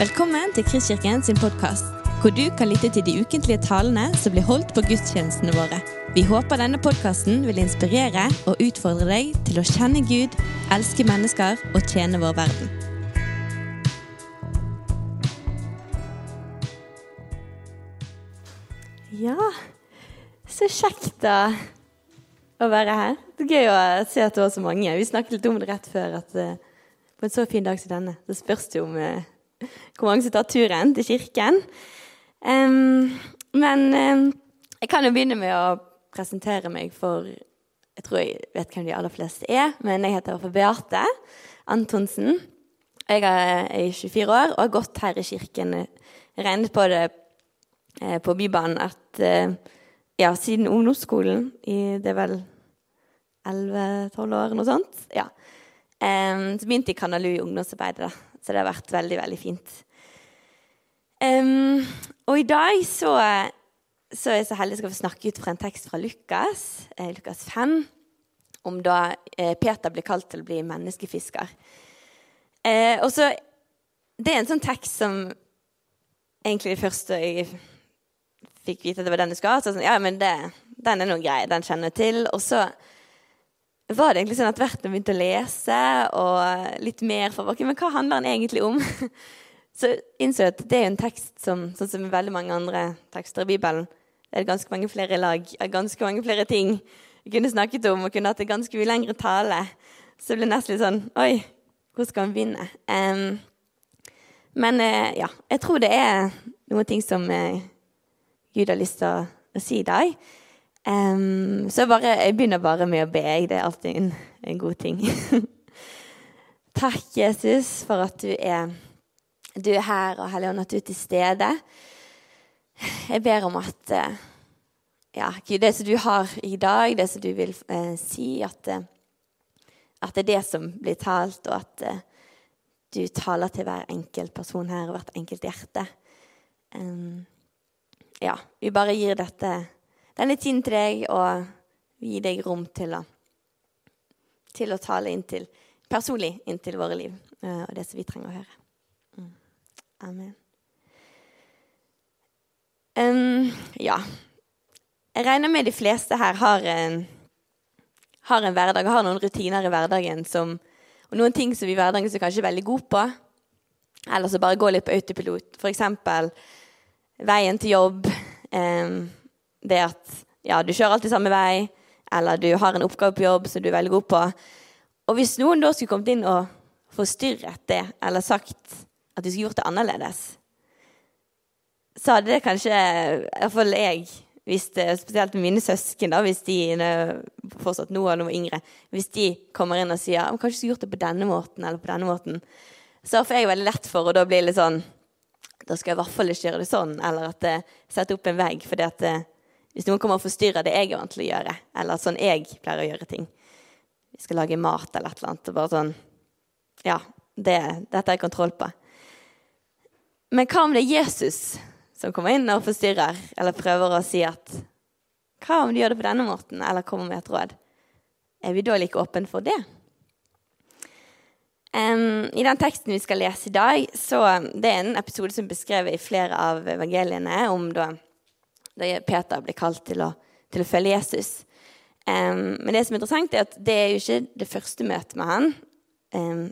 Velkommen til Kristkirken sin podkast, hvor du kan lytte til de ukentlige talene som blir holdt på gudstjenestene våre. Vi håper denne podkasten vil inspirere og utfordre deg til å kjenne Gud, elske mennesker og tjene vår verden. Ja, så kjekt da å være her. Det er gøy å se at det var så mange. Vi snakket litt om det rett før. at uh, På en så fin dag som denne så spørs det om uh, hvor mange som tar turen til kirken. Um, men um, jeg kan jo begynne med å presentere meg for Jeg tror jeg vet hvem de aller fleste er, men jeg heter for Beate Antonsen. Jeg er 24 år og har gått her i kirken. Regnet på det eh, på Bybanen at eh, ja, siden ungdomsskolen i det er vel 11-12 år, noe sånt. Ja. Um, så begynte jeg i Kanalu i ungdomsarbeidet, da. Så det har vært veldig, veldig fint. Um, og i dag så, så, er jeg så heldig å få snakke ut fra en tekst fra Lukas, eh, Lukas 5, om da eh, Peter blir kalt til å bli menneskefisker. Eh, og så, Det er en sånn tekst som egentlig det første jeg fikk vite at det var den du skulle ha. Så sånn, ja, men det, den er noe grei, den kjenner jeg til. Og så var det egentlig sånn at hvert begynte å lese, og litt mer for okay, Men hva handler den egentlig om? Så innså jeg at det er en tekst som, sånn som veldig mange andre tekster i Bibelen, det er ganske mange flere lag, ganske mange flere ting vi kunne snakket om, og kunne hatt en ganske mye lengre tale. Så det ble nesten litt sånn Oi, hvor skal man begynne? Um, men uh, ja, jeg tror det er noen ting som uh, Gud har lyst til å, å si i dag. Um, så bare, jeg begynner bare med å be. Det er alltid en, en god ting. Takk, Jesus, for at du er, du er her, og Helligånd, at du er til stede. Jeg ber om at uh, ja, det som du har i dag, det som du vil eh, si, at, uh, at, det er det som blir talt, og at du taler til hver enkelt person her og hvert enkelt hjerte. Um, ja, vi bare gir dette, denne tiden til deg og gir deg rom til å, til å tale inntil, personlig inn til våre liv uh, og det som vi trenger å høre. Mm. Amen. Um, ja. Jeg regner med de fleste her har en, har en hverdag, har noen rutiner i hverdagen som, og noen ting som vi i hverdagen som kanskje er veldig gode på. Eller så bare gå litt på autopilot. Eksempel veien til jobb, eh, det at ja, du kjører alltid samme vei, eller du har en oppgave på jobb som du er veldig god på. Og hvis noen da skulle kommet inn og forstyrret det, eller sagt at du skulle gjort det annerledes, så hadde det kanskje Iallfall jeg, hvis det, spesielt mine søsken, da, hvis de fortsatt nå eller noe yngre, hvis de kommer inn og sier kanskje skulle gjort det på denne måten eller på denne måten, så får jeg veldig lett for å da bli litt sånn da skal jeg i hvert fall ikke gjøre det sånn, eller at jeg opp en vegg. fordi at hvis noen kommer og forstyrrer det jeg er vant til å gjøre, eller sånn jeg pleier å gjøre ting Vi skal lage mat eller et eller annet. bare sånn, Ja, det, dette har jeg kontroll på. Men hva om det er Jesus som kommer inn og forstyrrer, eller prøver å si at Hva om du gjør det på denne måten, eller kommer med et råd? Er vi da like åpne for det? Um, I den teksten vi skal lese i dag, så det er en episode som beskrevet i flere av evangeliene om da, da Peter blir kalt til å, til å følge Jesus. Um, men det som er interessant, er at det er jo ikke det første møtet med han. Um,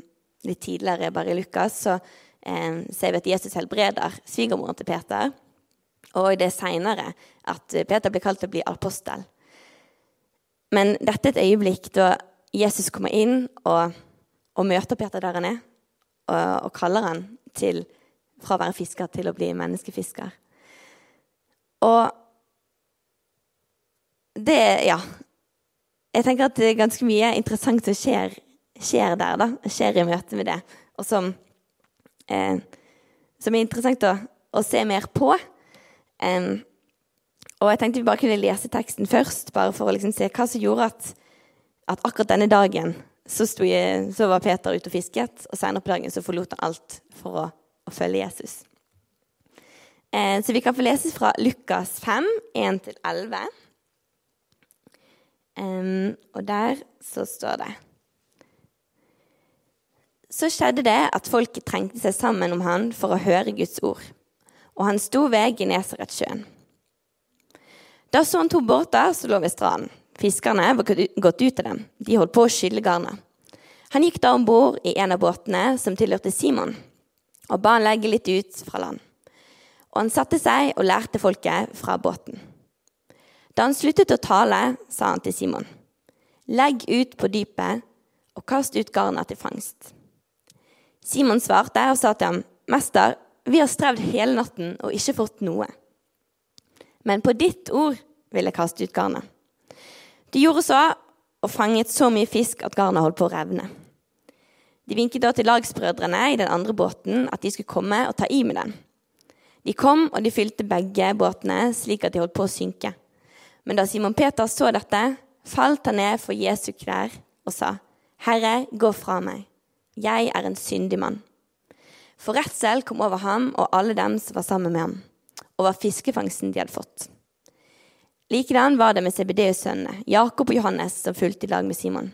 litt tidligere, bare i Lukas, så ser vi at Jesus helbreder svigermoren til Peter. Og det er seinere at Peter blir kalt til å bli apostel. Men dette er et øyeblikk da Jesus kommer inn og og møter Peter der han er, og, og kaller han til, fra å være fisker til å bli menneskefisker. Og det Ja. Jeg tenker at det er ganske mye interessant som skjer, skjer der, da. Skjer i møte med det. Og som, eh, som er interessant å, å, se mer på. Um, og jeg tenkte vi bare kunne lese teksten først, bare for å liksom se hva som gjorde at, at akkurat denne dagen så, jeg, så, var Peter ute og fisket, og senere på dagen så forlot han alt for å, å følge Jesus. Eh, så vi kan få lese fra Lukas 5, 1-11. Um, og der så står det Så skjedde det at folket trengte seg sammen om han for å høre Guds ord, og han sto ved Genesaretsjøen. Da så han to båter som lå ved stranden. Fiskerne var gått ut av dem. De holdt på å skylle garnet. Han gikk da om bord i en av båtene som tilhørte Simon, og ba han legge litt ut fra land. Og han satte seg og lærte folket fra båten. Da han sluttet å tale, sa han til Simon, legg ut på dypet og kast ut garna til fangst. Simon svarte og sa til ham, Mester, vi har strevd hele natten og ikke fått noe. Men på ditt ord vil jeg kaste ut garnet. De gjorde så og fanget så mye fisk at garnet holdt på å revne. De vinket da til lagsbrødrene i den andre båten at de skulle komme og ta i med den. De kom, og de fylte begge båtene slik at de holdt på å synke. Men da Simon Peter så dette, falt han ned for Jesu knær og sa, Herre, gå fra meg. Jeg er en syndig mann. For redsel kom over ham og alle dem som var sammen med ham, over fiskefangsten de hadde fått. Likedan var det med CBD-sønnene, Jakob og Johannes, som fulgte i lag med Simon.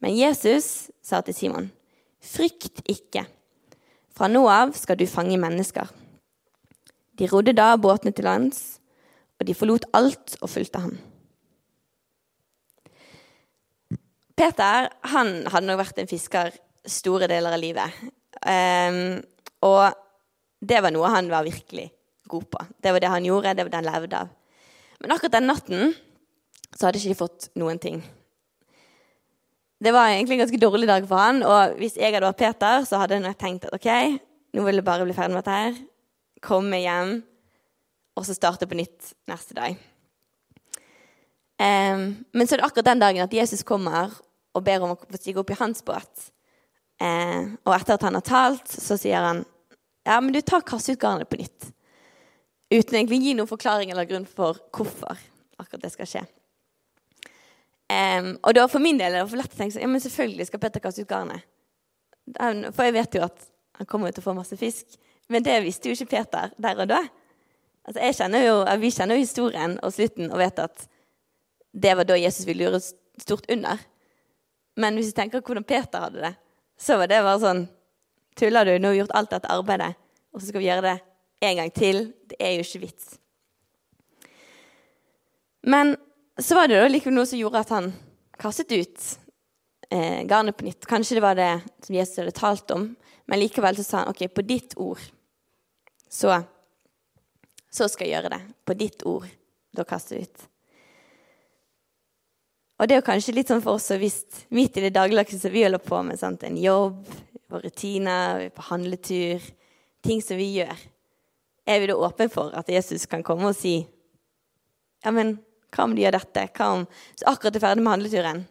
Men Jesus sa til Simon, frykt ikke. Fra nå av skal du fange mennesker. De rodde da båtene til lands, og de forlot alt og fulgte ham. Peter han hadde nok vært en fisker store deler av livet. Um, og det var noe han var virkelig god på. Det var det han gjorde, det var det han levde av. Men akkurat den natten så hadde ikke de fått noen ting. Det var egentlig en ganske dårlig dag for han, og hvis jeg hadde vært Peter, så hadde jeg tenkt at ok, nå vil jeg bare bli ferdig med dette her, komme hjem, og så starte på nytt neste dag. Um, men så er det akkurat den dagen at Jesus kommer og ber om å få stige opp i hans båt. Uh, og etter at han har talt, så sier han ja, men du tar kast ut garnet på nytt uten egentlig å gi noen forklaring eller grunn for hvorfor akkurat det skal skje. Um, og da for min del er det for lett å tenke sånn, ja, men selvfølgelig skal Petter kaste ut garnet. For jeg vet jo at han kommer til å få masse fisk. Men det visste jo ikke Peter der og da. Altså, kjenner jo, Vi kjenner jo historien og slutten og vet at det var da Jesus ville gjøre stort under. Men hvis vi tenker hvordan Peter hadde det, så var det bare sånn Tuller du? Nå har vi gjort alt dette arbeidet, og så skal vi gjøre det en gang til. Det er jo ikke vits. Men så var det da likevel noe som gjorde at han kastet ut eh, garnet på nytt. Kanskje det var det som Jesus hadde talt om, men likevel så sa han OK, på ditt ord så, så skal jeg gjøre det. På ditt ord. Da kaster jeg ut. Og det er jo kanskje litt sånn for oss som visst midt i det dagligdagse som vi holder på med. Sant? En jobb, rutiner, på handletur. Ting som vi gjør er vi da åpne for at Jesus kan komme og si Ja, men hva om de gjør dette? Hva om Så akkurat er ferdig med handleturen,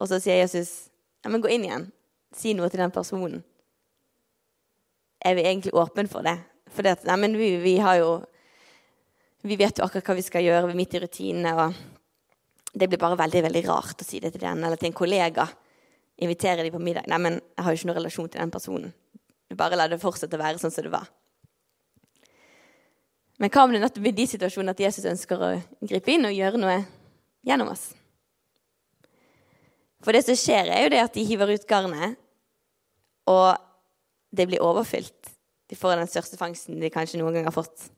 og så sier Jesus Ja, men gå inn igjen. Si noe til den personen. Er vi egentlig åpne for det? For det, nei, vi, vi jo Vi vet jo akkurat hva vi skal gjøre, vi er midt i rutinene, og det blir bare veldig veldig rart å si det til den eller til en kollega. Invitere dem på middag. Nei, men jeg har jo ikke noen relasjon til den personen. Bare la det fortsette å være sånn som det var. Men hva om det nettopp i de situasjonene at Jesus ønsker å gripe inn og gjøre noe gjennom oss? For det som skjer, er jo det at de hiver ut garnet, og det blir overfylt. De får den største fangsten de kanskje noen gang har fått.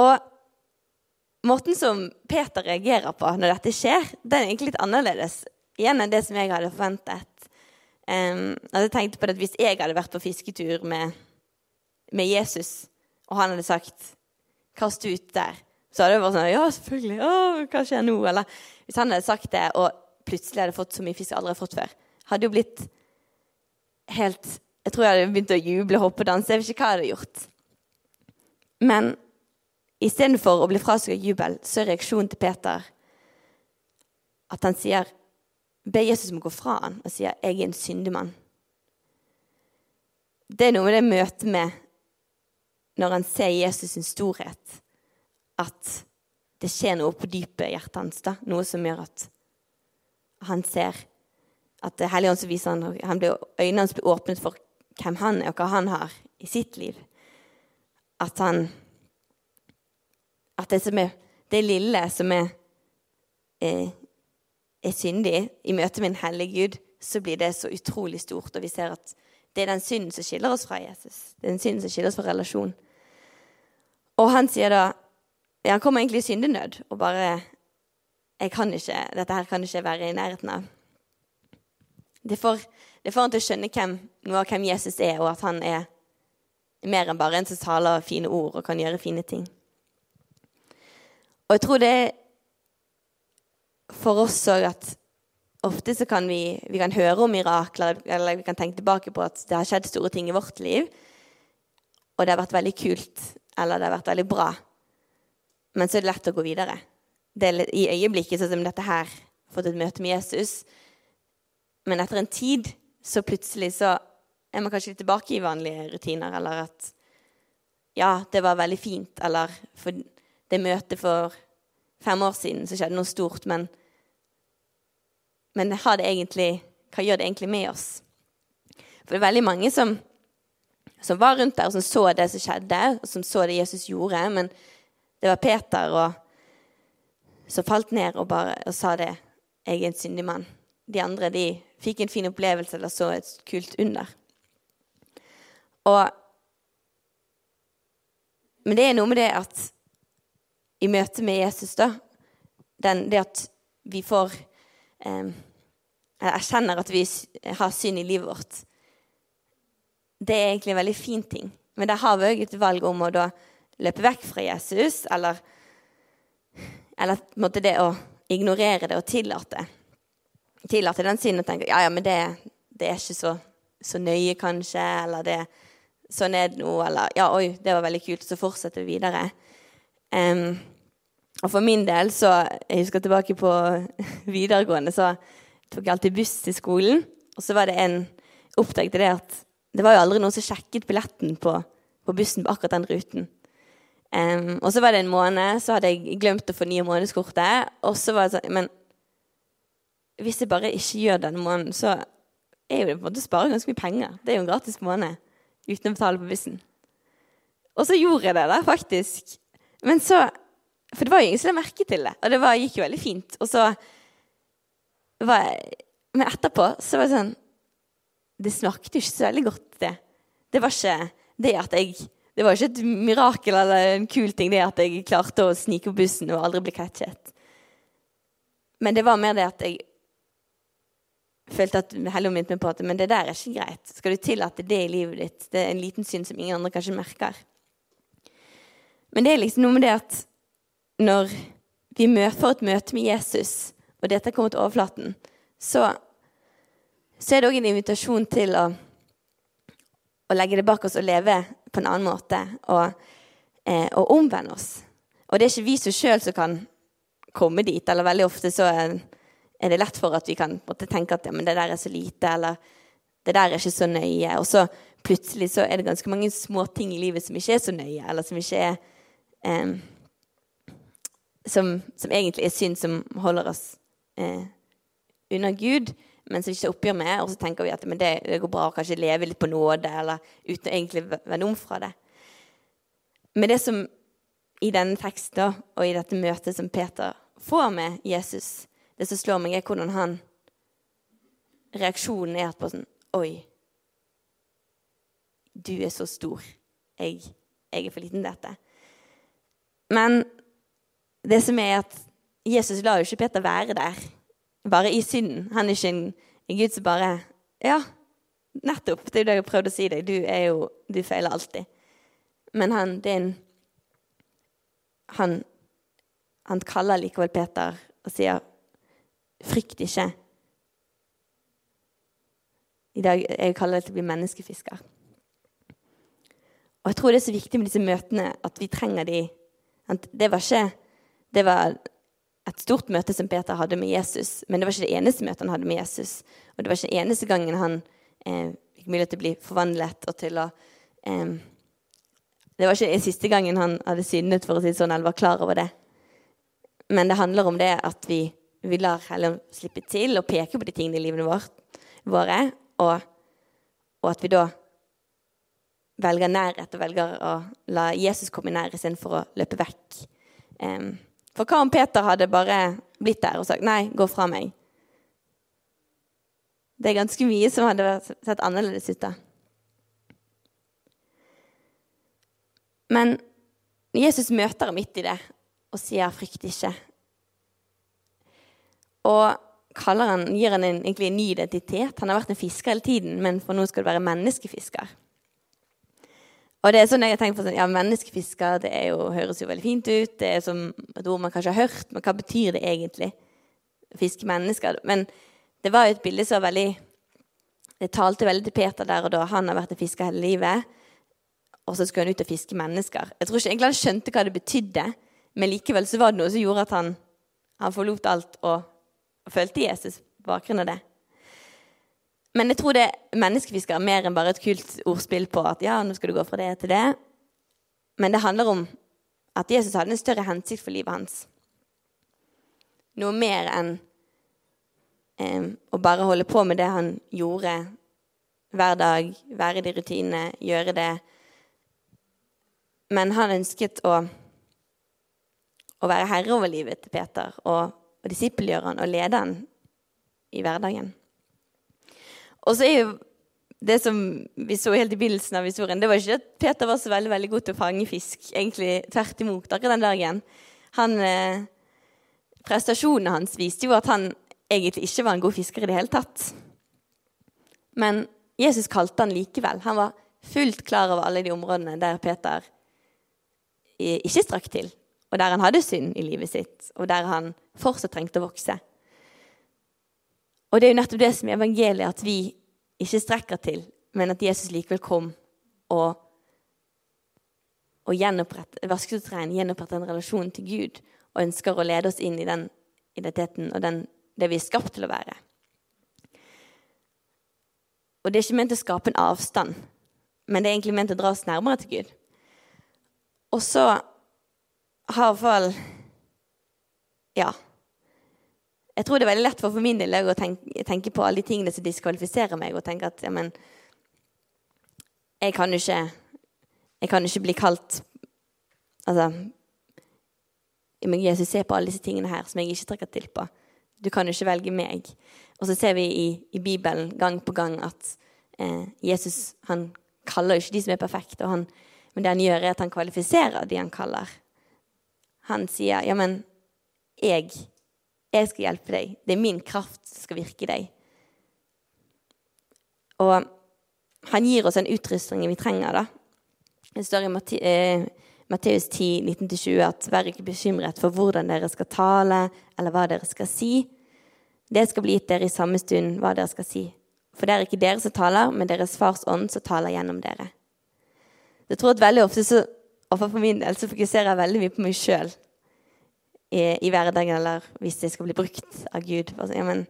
Og måten som Peter reagerer på når dette skjer, den er egentlig litt annerledes igjen enn det som jeg hadde forventet. Um, jeg tenkte på det at Hvis jeg hadde vært på fisketur med med Jesus, og han hadde sagt 'kast ut der', så hadde det vært sånn 'Ja, selvfølgelig. Å, hva skjer nå?' Eller hvis han hadde sagt det, og plutselig hadde fått så mye fisk jeg aldri har fått før, hadde jo blitt helt Jeg tror jeg hadde begynt å juble, hoppe og danse. Jeg vet ikke hva jeg hadde gjort. Men istedenfor å bli frasagt av jubel, så er reaksjonen til Peter at han sier Be Jesus om å gå fra han og sier 'Jeg er en syndemann'. Det er noe med det møtet med når han ser Jesus sin storhet, at det skjer noe på dypet i hjertet hans. da, Noe som gjør at han ser at det Hellige Ånd viser han, han blir, Øynene hans blir åpnet for hvem han er, og hva han har i sitt liv. At han At det som er det lille som er er, er syndig i møte med en hellig Gud, så blir det så utrolig stort. Og vi ser at det er den synden som skiller oss fra Jesus. Det er den synden som skiller oss fra relasjon. Og han sier da ja, Han kommer egentlig i syndenød og bare jeg kan ikke, Dette her kan ikke være i nærheten av. Det får, det får han til å skjønne hvem, noe av hvem Jesus er, og at han er mer enn bare en som taler fine ord og kan gjøre fine ting. Og jeg tror det er for oss òg at ofte så kan vi, vi kan høre om mirakler, eller vi kan tenke tilbake på at det har skjedd store ting i vårt liv, og det har vært veldig kult, eller det har vært veldig bra. Men så er det lett å gå videre. Det er I øyeblikket, sånn som dette her, fått et møte med Jesus. Men etter en tid så plutselig så er man kanskje litt tilbake i vanlige rutiner, eller at ja, det var veldig fint, eller for det møtet for fem år siden så skjedde noe stort, men, men det egentlig, hva gjør det egentlig med oss? For det er veldig mange som, som var rundt der, og som så det som skjedde, og som så det Jesus gjorde, men det var Peter og, som falt ned og, bare, og sa det. Jeg er en syndig mann. De andre de fikk en fin opplevelse eller så et kult under. Og, men det er noe med det at i møte med Jesus, da den, Det at vi får eh, erkjenner at vi har synd i livet vårt, det er egentlig en veldig fin ting. Men der har vi òg et valg om å da løpe vekk fra Jesus, eller, eller måtte det å ignorere det og tillate. Tillate den synden og tenker ja, ja, men det, det er ikke så, så, nøye, kanskje, eller det, sånn er det nå, eller ja, oi, det var veldig kult, så fortsetter vi videre. Um, og for min del, så Jeg husker tilbake på videregående, så tok jeg alltid buss til skolen. Og så var det en oppdaget det at det var jo aldri noen som sjekket billetten på, på bussen på akkurat den ruten. Um, og så var det en måned, så hadde jeg glemt å fornye månedskortet. Og så var det sånn Men hvis jeg bare ikke gjør denne måneden, så er jo det på en måte å spare ganske mye penger. Det er jo en gratis måned uten å betale på bussen. Og så gjorde jeg det, da, faktisk. Men så For det var jo ingen som la merke til det, og det var, gikk jo veldig fint. Og så var jeg, Men etterpå så var det sånn Det smakte jo ikke så veldig godt, det. Det var ikke det at jeg det var ikke et mirakel eller en kul ting det at jeg klarte å snike på bussen og aldri bli catchet. Men det var mer det at jeg følte at Helligånden minnet meg på at men det der er ikke greit. Skal du tillate det i livet ditt? Det er en liten synd som ingen andre kanskje merker. Men det er liksom noe med det at når vi får et møte med Jesus, og dette kommer til overflaten, så, så er det òg en invitasjon til å, å, legge det bak oss og leve på en annen måte og, eh, og omvende oss. Og det er ikke vi som sjøl som kan komme dit, eller veldig ofte så er, er det lett for at vi kan måtte tenke at ja, det der er så lite, eller det der er ikke så nøye. Og så plutselig så er det ganske mange småting i livet som ikke er så nøye, eller som ikke er eh, som, som, egentlig er synd som holder oss eh, unna Gud, men som ikke oppgjør med. Og så tenker vi at det, det, går bra å kanskje leve litt på nåde, eller uten å egentlig vende om fra det. Men det som i denne teksten og i dette møtet som Peter får med Jesus, det som slår meg, er hvordan han Reaksjonen er på sånn Oi, du er så stor. Jeg, jeg er for liten til dette. Men det som er at Jesus lar jo ikke Peter være der, bare i synden. Han er ikke en, Gud som bare Ja, nettopp. Det er jo det jeg har prøvd å si deg. Du er jo Du feiler alltid. Men han, det er en han, han kaller likevel Peter og sier, 'Frykt ikke'. I dag jeg kaller det til å bli menneskefisker. Og jeg tror det er så viktig med disse møtene at vi trenger de det var ikke Det var et stort møte som Peter hadde med Jesus, men det var ikke det eneste møtet han hadde med Jesus. Og det var ikke den eneste gangen han eh, fikk mulighet til å bli forvandlet og til å eh, Det var ikke den siste gangen han hadde syndet, for å si det sånn, eller var klar over det. Men det handler om det at vi, vi lar heller slippe til og peke på de tingene i livene våre, og, og at vi da velger nærhet og velger å la Jesus komme nær istedenfor å løpe vekk. Um, for hva om Peter hadde bare blitt der og sagt 'nei, gå fra meg'? Det er ganske mye som hadde sett annerledes ut da. Men Jesus møter ham midt i det og sier 'frykt ikke'. Og han, gir han en, egentlig en ny identitet. Han har vært en fisker hele tiden, men for nå skal det være menneskefisker. Og det er sånn jeg tenkt på, sånn, ja, Menneskefisker det jo, høres jo veldig fint ut. Det er som et ord man kanskje har hørt, men hva betyr det egentlig? Fiske mennesker? Men det var jo et bilde som veldig Det talte veldig til Peter der og da. Han har vært en fisker hele livet, og så skulle han ut og fiske mennesker. Jeg tror ikke egentlig han skjønte hva det betydde, men likevel så var det noe som gjorde at han, han forlot alt og, og følte Jesus på bakgrunn av det. Men jeg tror det er menneskefisker er mer enn bare et kult ordspill på at ja, nå skal du gå fra det til det. Men det handler om at Jesus hadde en større hensikt for livet hans. Noe mer enn å bare holde på med det han gjorde hver dag, være i de rutinene, gjøre det. Men han ønsket å, å være herre over livet til Peter og, og disippelgjøre han og lede han i hverdagen. Og så er jo det som vi så helt i begynnelsen av historien, det var ikke at Peter var så veldig veldig god til å fange fisk. Egentlig tvert imot akkurat den dagen. Han, eh, prestasjonene hans viste jo at han egentlig ikke var en god fisker i det hele tatt. Men Jesus kalte han likevel. Han var fullt klar over alle de områdene der Peter ikke strakk til, og der han hadde synd i livet sitt, og der han fortsatt trengte å vokse. Og det er jo nettopp det som er evangeliet, at vi ikke strekker til, men at Jesus likevel kom og, og vasket ut rein, gjenopprettet en relasjon til Gud og ønsker å lede oss inn i den identiteten og den det vi er skapt til å være. Og det er ikke ment å skape en avstand, men det er egentlig ment å dra oss nærmere til Gud. Og så har iallfall Ja. Jeg tror det er veldig lett for, for min del å tenke, tenke, på alle de tingene som diskvalifiserer meg, og tenke at ja, men, jeg kan jo ikke Jeg kan ikke bli kalt Altså Jesus, ser på alle disse tingene her som jeg ikke trekker til på. Du kan jo ikke velge meg. Og så ser vi i, i Bibelen gang på gang at eh, Jesus han kaller jo ikke de som er perfekte, han, men det han gjør, er at han kvalifiserer de han kaller. Han sier, 'Ja, men jeg, jeg skal hjelpe deg. Det er min kraft som skal virke i deg.' Og han gir oss en utrustningen vi trenger, da. Det står i eh, Matteus 10, 19-20 at vær ikke bekymret for hvordan dere skal tale, eller hva dere skal si. Det skal bli gitt dere i samme stund hva dere skal si. For det er ikke dere som taler, men deres fars ånd som taler gjennom dere. Jeg tror at veldig ofte, så, og for min del, så fokuserer jeg veldig mye på meg sjøl i, i, hverdagen, eller hvis jeg skal bli brukt av Gud. Altså, ja, men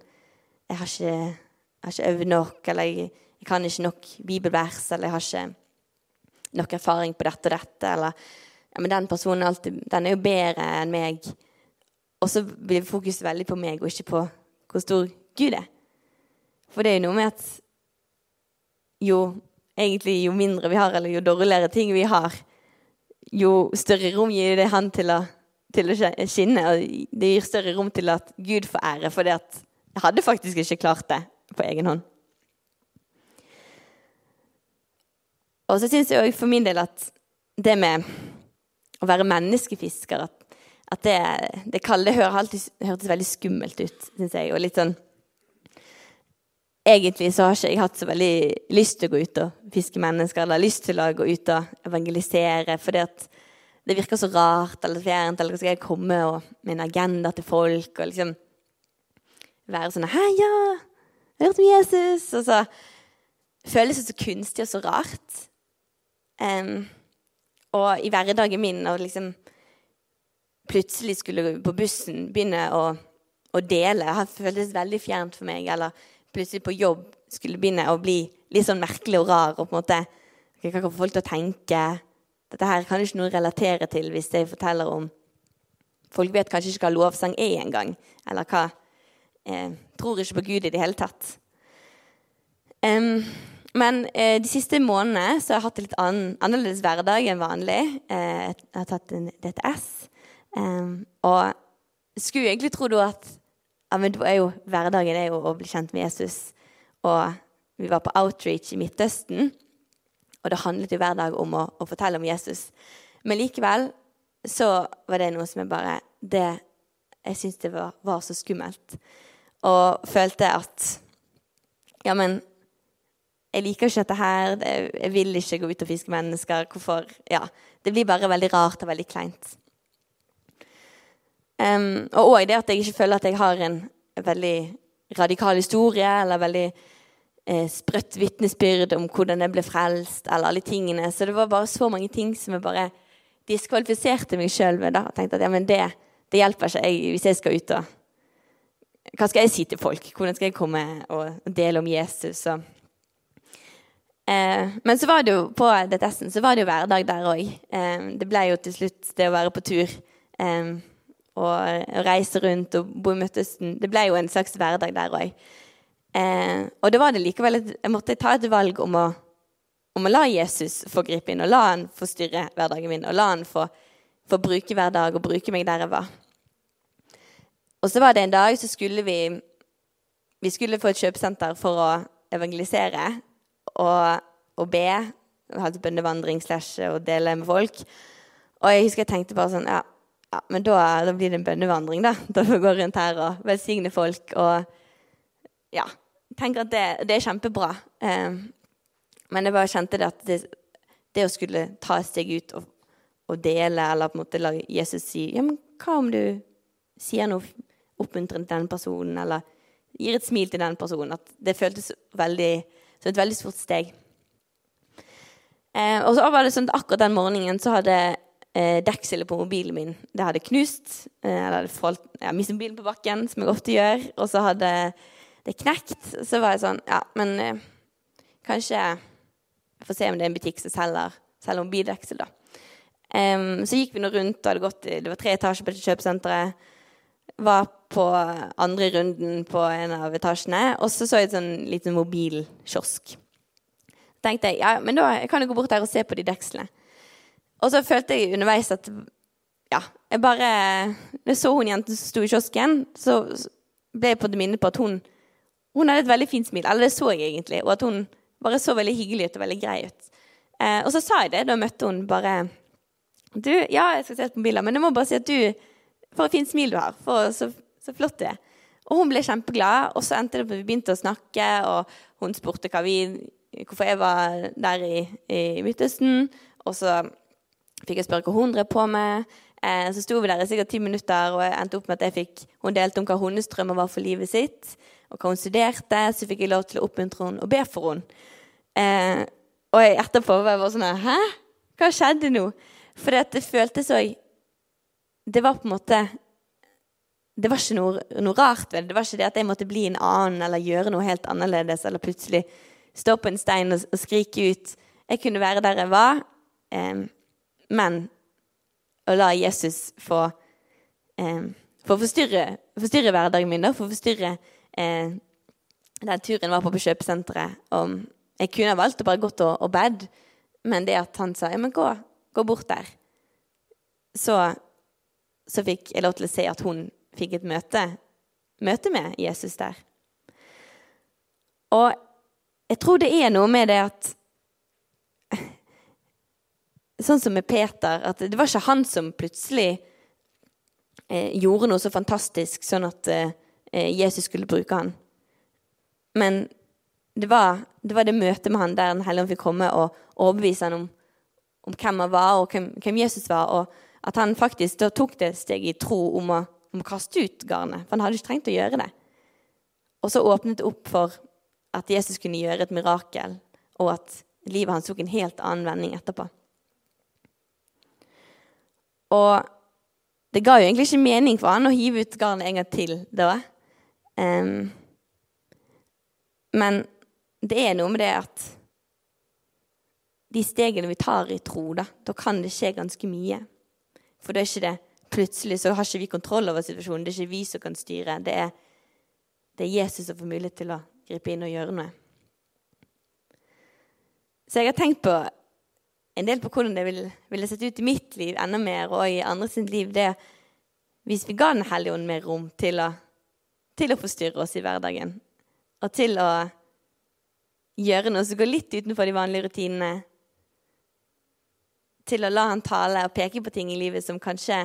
jeg har ikke, jeg har ikke øvd nok, eller jeg, jeg kan ikke nok bibelvers, eller jeg har ikke nok erfaring på dette og dette, eller ja, men den personen alltid, den er jo bedre enn meg. Og så blir fokuset veldig på meg, og ikke på hvor stor Gud er. For det er jo noe med at jo, egentlig, jo mindre vi har, eller jo dårligere ting vi har, jo større rom gir det han til å, til å skinne. Og det gir større rom til at Gud får ære, for jeg hadde faktisk ikke klart det på egen hånd. Og så syns jeg òg for min del at det med å være menneskefisker At, at det, det kalde hørtes veldig skummelt ut, syns jeg. Og litt sånn Egentlig så har ikke jeg hatt så veldig lyst til å gå ut og fiske mennesker, eller lyst til å gå ut og evangelisere, fordi at det virker så rart eller fjernt. Eller skal jeg komme og, med en agenda til folk og liksom være sånn Hei, ja, jeg har hørt om Jesus. Og så føles det så kunstig og så rart. Um, og i hverdagen min å liksom plutselig skulle på bussen begynne å, å dele har føltes veldig fjernt for meg. Eller plutselig på jobb skulle begynne å bli litt sånn merkelig og rar. og på en måte, Hva kan få folk til å tenke? Dette her kan ikke noen relatere til hvis jeg forteller om Folk vet kanskje ikke hva lovsang er engang. Eller hva eh, Tror ikke på Gud i det hele tatt. Um, men eh, de siste månedene så har jeg hatt en litt annen, annerledes hverdag enn vanlig. Eh, jeg har tatt en DTS. Um, og skulle egentlig tro at ja, men er jo, hverdagen er jo å bli kjent med Jesus. og vi var på outreach i Midtøsten. Og det handlet jo hver dag om å, å fortelle om Jesus. Men likevel så var det noe som jeg bare det, Jeg syntes det var, var, så skummelt. Og følte at Ja, men jeg liker ikke dette her. Jeg vil ikke gå ut og fiske mennesker. Hvorfor? Ja, Det blir bare veldig rart og veldig kleint. Um, og òg det at jeg ikke føler at jeg har en veldig radikal historie eller veldig eh, sprøtt vitnesbyrd om hvordan jeg ble frelst, eller alle tingene. Så det var bare så mange ting som jeg bare diskvalifiserte meg sjøl med. og tenkte at ja, men det, det hjelper ikke jeg, hvis jeg skal ut og Hva skal jeg si til folk? Hvordan skal jeg komme og dele om Jesus? Og, eh, men så var det jo på DTS-en så var det jo hverdag der òg. Eh, det ble jo til slutt det å være på tur. Eh, og reise rundt og bo i Midtøsten. Det ble jo en slags hverdag der òg. Eh, og det var det likevel et, jeg måtte ta et valg om å, om å la Jesus få gripe inn, og la han få styre hverdagen min, og la han få, få bruke hver dag og bruke meg der jeg var. Og så var det en dag så skulle vi Vi skulle få et kjøpesenter for å evangelisere og, og be. Ha et bønnevandring slash og dele med folk. Og jeg husker jeg tenkte bare sånn ja, ja, men da, da, blir det en bønnevandring, da. Da får vi gå rundt her og velsigne folk. Og ja, tenker at det, det er kjempebra. Eh, men jeg bare kjente det at det, det, å skulle ta et steg ut og, og, dele, eller på en måte la Jesus si Ja, men hva om du sier noe oppmuntrende til den personen, eller gir et smil til den personen? At det føltes veldig, som et veldig stort steg. Eh, og så var det sånn at akkurat den morgenen så hadde eh, dekselet på mobilen min det hadde knust. Eh, eller hadde falt, jeg mistet mobilen på bakken, som jeg ofte gjør. Og så hadde det knekt. Så var jeg sånn Ja, men eh, kanskje jeg får se om det er en butikk som selger, selger mobildeksel, da. Um, så gikk vi nå rundt, og hadde gått, det var tre etasjer på kjøpesenteret. Var på andre runden på en av etasjene, og så så jeg en sånn liten mobilkiosk. tenkte jeg ja, men da kan jeg gå bort der og se på de dekslene. Og så følte jeg underveis at ja, jeg bare Når jeg så hun jenten som sto i kiosken, så ble jeg på det minnet på at hun hun hadde et veldig fint smil. Eller det så jeg egentlig. Og at hun bare så veldig hyggelig ut og veldig grei ut. Eh, og så sa jeg det. Da møtte hun bare Du, ja, jeg skal se på mobiler, men jeg må bare si at du For et fint smil du har. For så, så flott du er. Og hun ble kjempeglad. Og så endte det på at vi begynte å snakke, og hun spurte hva vi, hvorfor jeg var der i, i Midtøsten. Og så fikk jeg spørre hva hun drev på med. Eh, så sto vi der i sikkert ti minutter, og jeg endte opp med at jeg fikk, hun delte om hva hennes drømmer var for livet sitt, og hva hun studerte. Så fikk jeg lov til å oppmuntre henne og be for henne. Eh, og etterpå var jeg bare sånn Hæ? Hva skjedde nå? For det føltes òg Det var på en måte det var ikke noe, noe, rart ved det. Det var ikke det at jeg måtte bli en annen eller gjøre noe helt annerledes eller plutselig stå på en stein og, og skrike ut. Jeg kunne være der jeg var. Eh, men å la Jesus få, eh, få forstyrre, forstyrre, hverdagen min, da, få forstyrre eh, den turen var på på kjøpesenteret. Og jeg kunne valgt å bare gått og, og bedt, men det at han sa ja, men gå, gå bort der, så, så fikk jeg lov til å se at hun fikk et møte, møte med Jesus der. Og jeg tror det er noe med det at sånn som med Peter, at det var ikke han som plutselig eh, gjorde noe så fantastisk sånn at eh, Jesus skulle bruke han. Men det var, det var, det møtet med han der Den hellige ånd fikk komme og overbevise han om, om, hvem han var, og hvem, hvem, Jesus var. Og at han faktisk da tok det steget i tro om å, om å kaste ut garnet. For han hadde ikke trengt å gjøre det. Og så åpnet det opp for at Jesus kunne gjøre et mirakel, og at livet hans tok en helt annen vending etterpå. Og det ga jo egentlig ikke mening for han å hive ut garnet en gang til da. Um, men det er noe med det at de stegene vi tar i tro, da, da kan det skje ganske mye. For da er ikke det plutselig så har ikke vi kontroll over situasjonen. Det er ikke vi som kan styre. Det er, det er Jesus som får mulighet til å gripe inn og gjøre noe. Så jeg har tenkt på en del på hvordan det ville, ville sett ut i mitt liv enda mer, og i andre sitt liv, det hvis vi ga Den hellige ånd mer rom til å, til å forstyrre oss i hverdagen. Og til å gjøre noe som går litt utenfor de vanlige rutinene. Til å la han tale og peke på ting i livet som kanskje,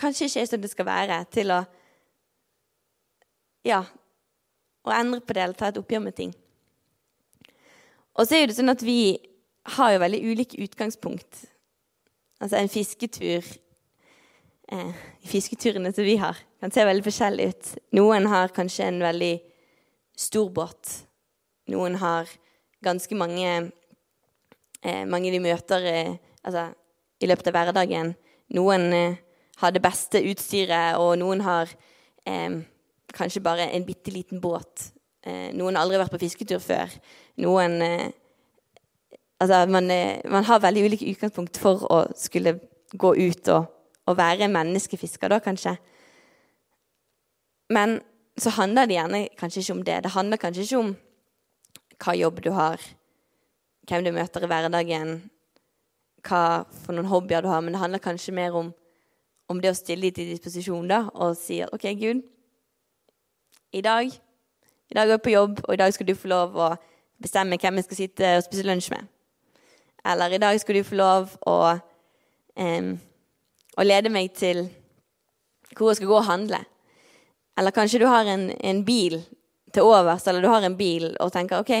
kanskje ikke er som det skal være. Til å ja, å endre på det eller ta et oppgjør med ting. Og så er det sånn at vi har jo veldig ulike utgangspunkt. Altså en fisketur eh, fisketurene som vi har, kan se veldig forskjellig ut. Noen har kanskje en veldig stor båt. Noen har ganske mange eh, Mange de møter eh, altså, i løpet av hverdagen. Noen eh, har det beste utstyret, og noen har eh, kanskje bare en bitte liten båt. Eh, noen har aldri vært på fisketur før. Noen eh, Altså, man, man, har veldig ulike utgangspunkt for å skulle gå ut og, og være menneskefisker, da kanskje. Men så handler det gjerne kanskje ikke om det. Det handler kanskje ikke om hva jobb du har, hvem du møter i hverdagen, hva for noen hobbyer du har, men det handler kanskje mer om, om det å stille dem til disposisjon da, og si at OK, Gud, i dag. I dag er jeg på jobb, og i dag skal du få lov å bestemme hvem jeg skal sitte og spise lunsj med. Eller i dag skal du få lov å, um, å lede meg til hvor jeg skal gå og handle. Eller kanskje du har en, en, bil til overs, eller du har en bil og tenker OK,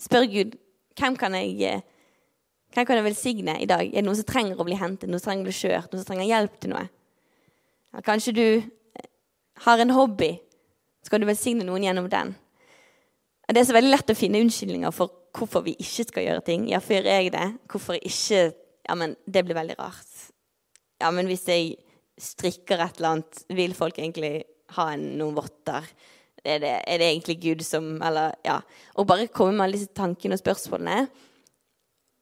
spør Gud hvem kan jeg, hvem kan jeg velsigne i dag? Er det noen som trenger å bli hentet, noen som trenger å bli kjørt, noen som trenger hjelp til noe? Eller kanskje du har en hobby skal du velsigne noen gjennom den. Det er så veldig lett å finne unnskyldninger for hvorfor vi ikke skal gjøre ting. Ja, for gjør jeg det? Hvorfor ikke Ja, men det blir veldig rart. Ja, men hvis jeg strikker et eller annet, vil folk egentlig ha noen votter? Er det, er det egentlig Gud som Eller ja. Og bare komme med alle disse tankene og spørsmålene.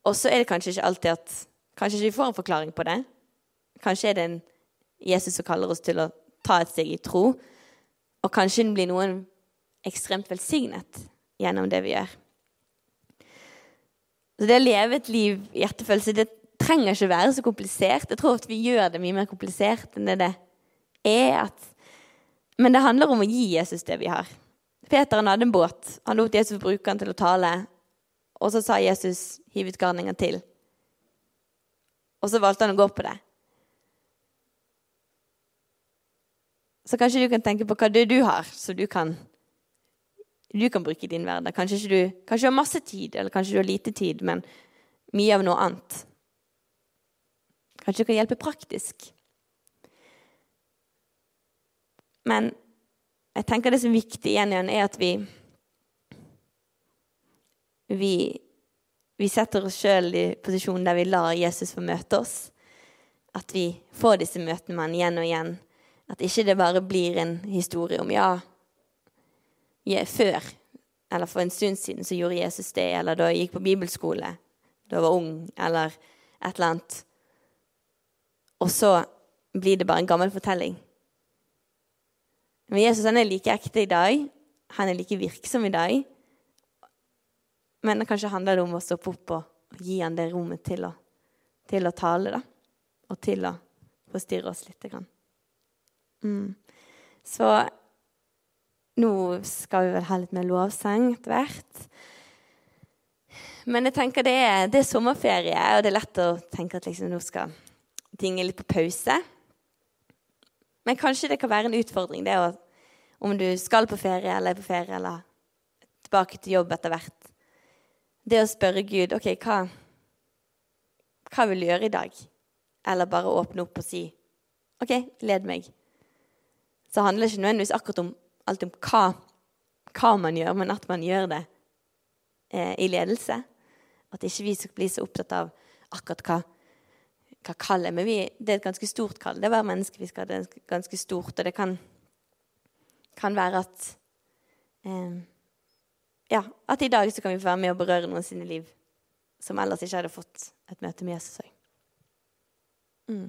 Og så er det kanskje ikke alltid at Kanskje ikke vi får en forklaring på det. Kanskje er det en Jesus som kaller oss til å ta et steg i tro. Og kanskje blir noen ekstremt velsignet gjennom det vi gjør. Så det å leve et liv i hjertefølelse det trenger ikke være så komplisert. Jeg tror at vi gjør det mye mer komplisert enn det det er. Men det handler om å gi Jesus det vi har. Peter han hadde en båt. Han lot Jesus bruke den til å tale. Og så sa Jesus 'hiv ut garningen til'. Og så valgte han å gå på det. Så kanskje du kan tenke på hva det du har, som du kan, du kan bruke i din hverdag. Kanskje, du, kanskje du har masse tid, eller kanskje du har lite tid, men mye av noe annet. Kanskje du kan hjelpe praktisk. Men jeg tenker det som er viktig igjen, igjen er at vi vi, vi setter oss sjøl i posisjonen der vi lar Jesus få møte oss. At vi får disse møtene med han igjen og igjen at ikke det bare blir en historie om ja, ja, før eller for en stund siden så gjorde Jesus det, eller da jeg gikk på bibelskole da jeg var ung, eller et eller annet. Og så blir det bare en gammel fortelling. Men Jesus han er like ekte i dag. Han er like virksom i dag. Men det kanskje handler det om å stoppe opp og gi han det rommet til å, til å tale, da. Og til å forstyrre oss litt. Grann. Mm. Så nå skal vi vel ha litt mer lovsang etter hvert. Men jeg tenker det er, det er, sommerferie, og det er lett å tenke at liksom nå skal ting er litt på pause. Men kanskje det kan være en utfordring det å, om du skal på ferie eller er på ferie eller tilbake til jobb etter hvert. Det å spørre Gud OK, hva, hva vil du gjøre i dag? Eller bare åpne opp og si OK, led meg så handler det ikke nødvendigvis akkurat om alt om hva, hva man gjør, men at man gjør det eh, i ledelse. At ikke vi skal bli så opptatt av akkurat hva, hva kallet Men vi, det er et ganske stort kall. Det er hver menneske vi skal ha. det er ganske stort, og det kan, kan være at eh, Ja, at i dag så kan vi få være med og berøre noen sine liv som ellers ikke hadde fått et møte med Jesus òg. Mm.